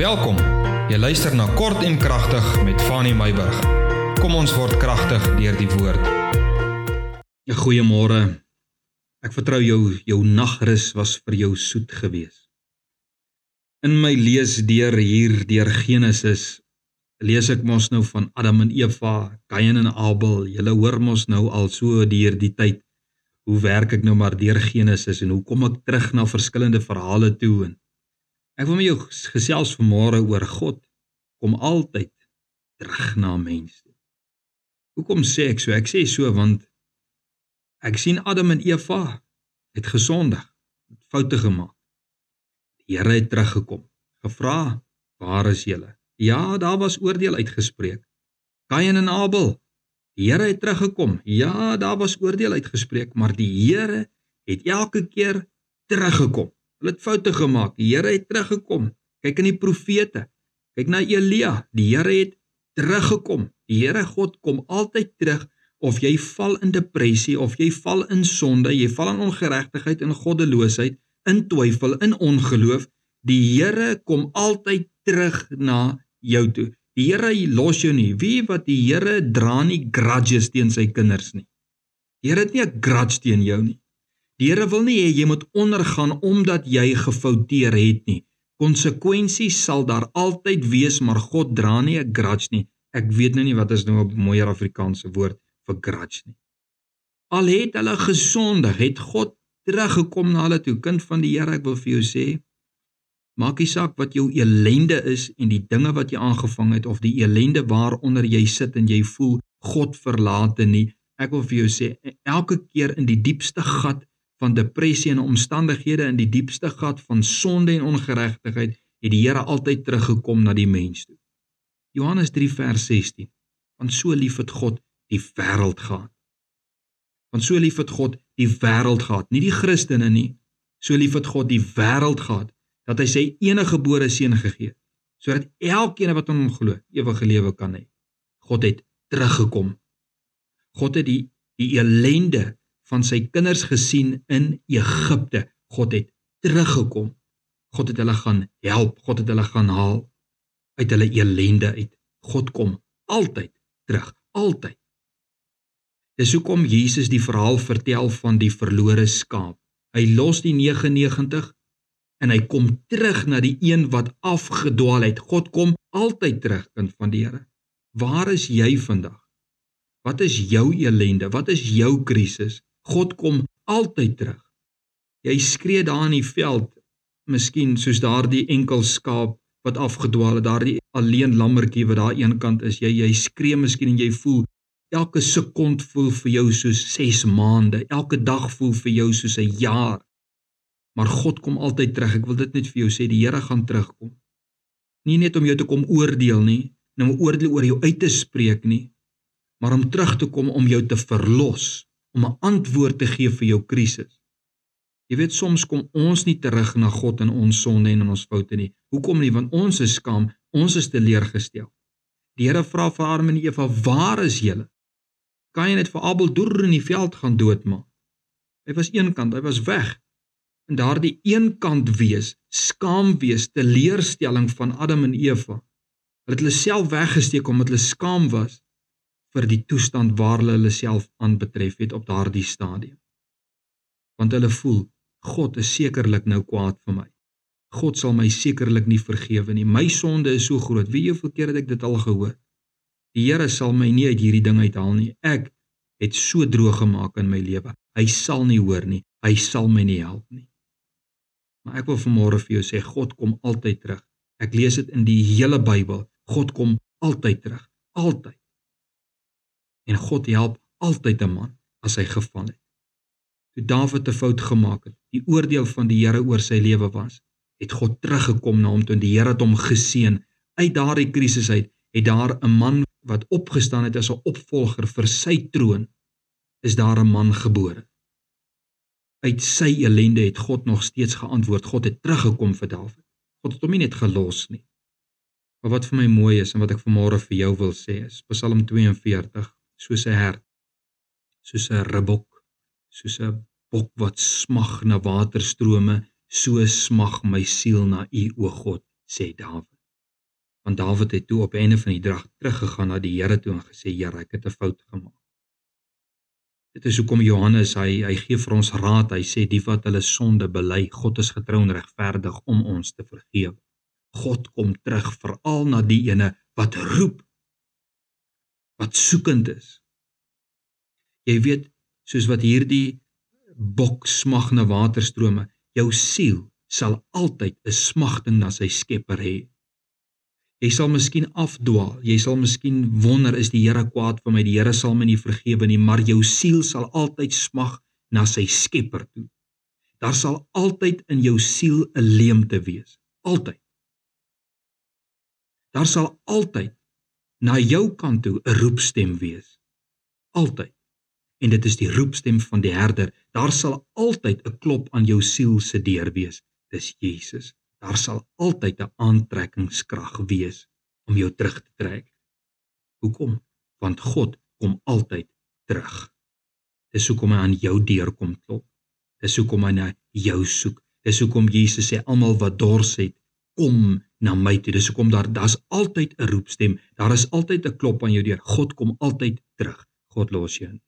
Welkom. Jy luister na Kort en Kragtig met Fanny Meyburg. Kom ons word kragtig deur die woord. Ja, goeiemôre. Ek vertrou jou jou nagrus was vir jou soet geweest. In my lees deur hier deur Genesis lees ek mos nou van Adam en Eva, Kain en Abel. Julle hoor mos nou al so deur die tyd hoe werk ek nou maar deur Genesis en hoe kom ek terug na verskillende verhale toe en Ek wil met jou gesels vanmôre oor God kom altyd terug na mense. Hoekom sê ek so? Ek sê so want ek sien Adam en Eva het gesondig, het foute gemaak. Die Here het teruggekom, gevra, "Waar is julle?" Ja, daar was oordeel uitgespreek. Kain en Abel, die Here het teruggekom. Ja, daar was oordeel uitgespreek, maar die Here het elke keer teruggekom. Hulle het foute gemaak. Die Here het teruggekom. Kyk in die profete. Kyk na Elia. Die Here het teruggekom. Die Here God kom altyd terug of jy val in depressie of jy val in sonde, jy val in ongeregtigheid en goddeloosheid, in twyfel, in ongeloof, die Here kom altyd terug na jou toe. Die Here los jou nie. Wie wat die Here dra nie grudges teen sy kinders nie. Die Here het nie 'n grudge teen jou nie. Die Here wil nie hê jy moet ondergaan omdat jy gefouteer het nie. Konsekwensies sal daar altyd wees, maar God dra nie 'n grudge nie. Ek weet nou nie wat is nou 'n mooier Afrikaanse woord vir grudge nie. Al het hulle gesondig, het God teruggekom na hulle toe. Kind van die Here, ek wil vir jou sê, maak nie saak wat jou elende is en die dinge wat jy aangevang het of die elende waaronder jy sit en jy voel God verlate nie. Ek wil vir jou sê, elke keer in die diepste gat van depressie en omstandighede in die diepste gat van sonde en ongeregtigheid het die Here altyd teruggekom na die mens toe. Johannes 3 vers 16. Want so lief het God die wêreld gehad. Want so lief het God die wêreld gehad, nie die Christene nie. So lief het God die wêreld gehad dat hy sy enige gebore seun gegee het sodat elkeen wat in hom glo ewige lewe kan hê. God het teruggekom. God het die die elende van sy kinders gesien in Egipte. God het teruggekom. God het hulle gaan help. God het hulle gaan haal uit hulle elende uit. God kom altyd terug, altyd. Dis hoekom Jesus die verhaal vertel van die verlore skaap. Hy los die 99 en hy kom terug na die een wat afgedwaal het. God kom altyd terug, kind van die Here. Waar is jy vandag? Wat is jou elende? Wat is jou krisis? God kom altyd terug. Jy skree daar in die veld, miskien soos daardie enkel skaap wat afgedwaal het, daardie alleen lammertjie wat daar eenkant is. Jy jy skree miskien en jy voel elke sekond voel vir jou soos 6 maande, elke dag voel vir jou soos 'n jaar. Maar God kom altyd terug. Ek wil dit net vir jou sê, die Here gaan terugkom. Nie net om jou te kom oordeel nie, nou om oordeel oor jou uit te spreek nie, maar om terug te kom om jou te verlos om 'n antwoord te gee vir jou krisis. Jy weet soms kom ons nie terug na God in ons sonde en in ons foute nie. Hoekom nie? Want ons is skaam, ons is teleurgestel. Die Here vra vir Adam en Eva, "Waar is julle?" Kan jy net vir Abel deur in die veld gaan doodmaak? Hy was eenkant, hy was weg. En daardie eenkant wees, skaam wees, teleurstelling van Adam en Eva. Hulle het hulle self weggesteek omdat hulle skaam was vir die toestand waar hulle hulle self aanbetref het op daardie stadium. Want hulle voel God is sekerlik nou kwaad vir my. God sal my sekerlik nie vergewe nie. My sonde is so groot. Wie hoeveel keer het ek dit al gehoor? Die Here sal my nie uit hierdie ding uithaal nie. Ek het so droog gemaak in my lewe. Hy sal nie hoor nie. Hy sal my nie help nie. Maar ek wil vanmôre vir jou sê God kom altyd terug. Ek lees dit in die hele Bybel. God kom altyd terug. Altyd en God help altyd 'n man as hy geval het. Toe Dawid 'n fout gemaak het, die oordeel van die Here oor sy lewe was, het God teruggekom na hom toe en die Here het hom geseën. Uit daardie krisis uit het daar 'n man wat opgestaan het as 'n opvolger vir sy troon, is daar 'n man gebore. Uit sy ellende het God nog steeds geantwoord. God het teruggekom vir Dawid. God het hom nie net gelos nie. Maar wat vir my mooi is en wat ek vanmôre vir jou wil sê is Psalm 42 soos 'n hert, soos 'n ribbok, soos 'n bok wat smag na waterstrome, so smag my siel na U o God, sê Dawid. Want Dawid het toe op einde van die dag teruggegaan na die Here toe en gesê Here, ek het 'n fout gemaak. Dit is hoekom Johannes hy hy gee vir ons raad. Hy sê die wat hulle sonde bely, God is getrou en regverdig om ons te vergewe. God kom terug veral na die ene wat roep wat soekend is. Jy weet, soos wat hierdie bok smag na waterstrome, jou siel sal altyd 'n smagting na sy Skepper hê. Jy sal miskien afdwaal, jy sal miskien wonder is die Here kwaad vir my? Die Here sal my nie vergewe nie, maar jou siel sal altyd smag na sy Skepper toe. Daar sal altyd in jou siel 'n leemte wees, altyd. Daar sal altyd na jou kant toe 'n roepstem wees. Altyd. En dit is die roepstem van die herder. Daar sal altyd 'n klop aan jou siel se deur wees. Dis Jesus. Daar sal altyd 'n aantrekkingskrag wees om jou terug te trek. Hoekom? Want God kom altyd terug. Dis hoekom hy aan jou deur kom klop. Dis hoekom hy na jou soek. Dis hoekom Jesus sê almal wat dors het, kom na my toe. Dis hoekom daar daar's altyd 'n roepstem. Daar is altyd 'n klop aan jou deur. God kom altyd terug. God los jou nie.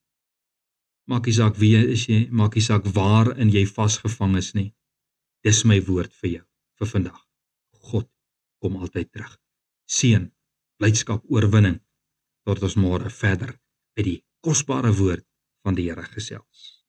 Maak nie saak wie is jy, maak nie saak waar in jy vasgevang is nie. Dis my woord vir jou vir vandag. God kom altyd terug. Seën, blydskap, oorwinning tot ons môre verder uit die kosbare woord van die Here gesels.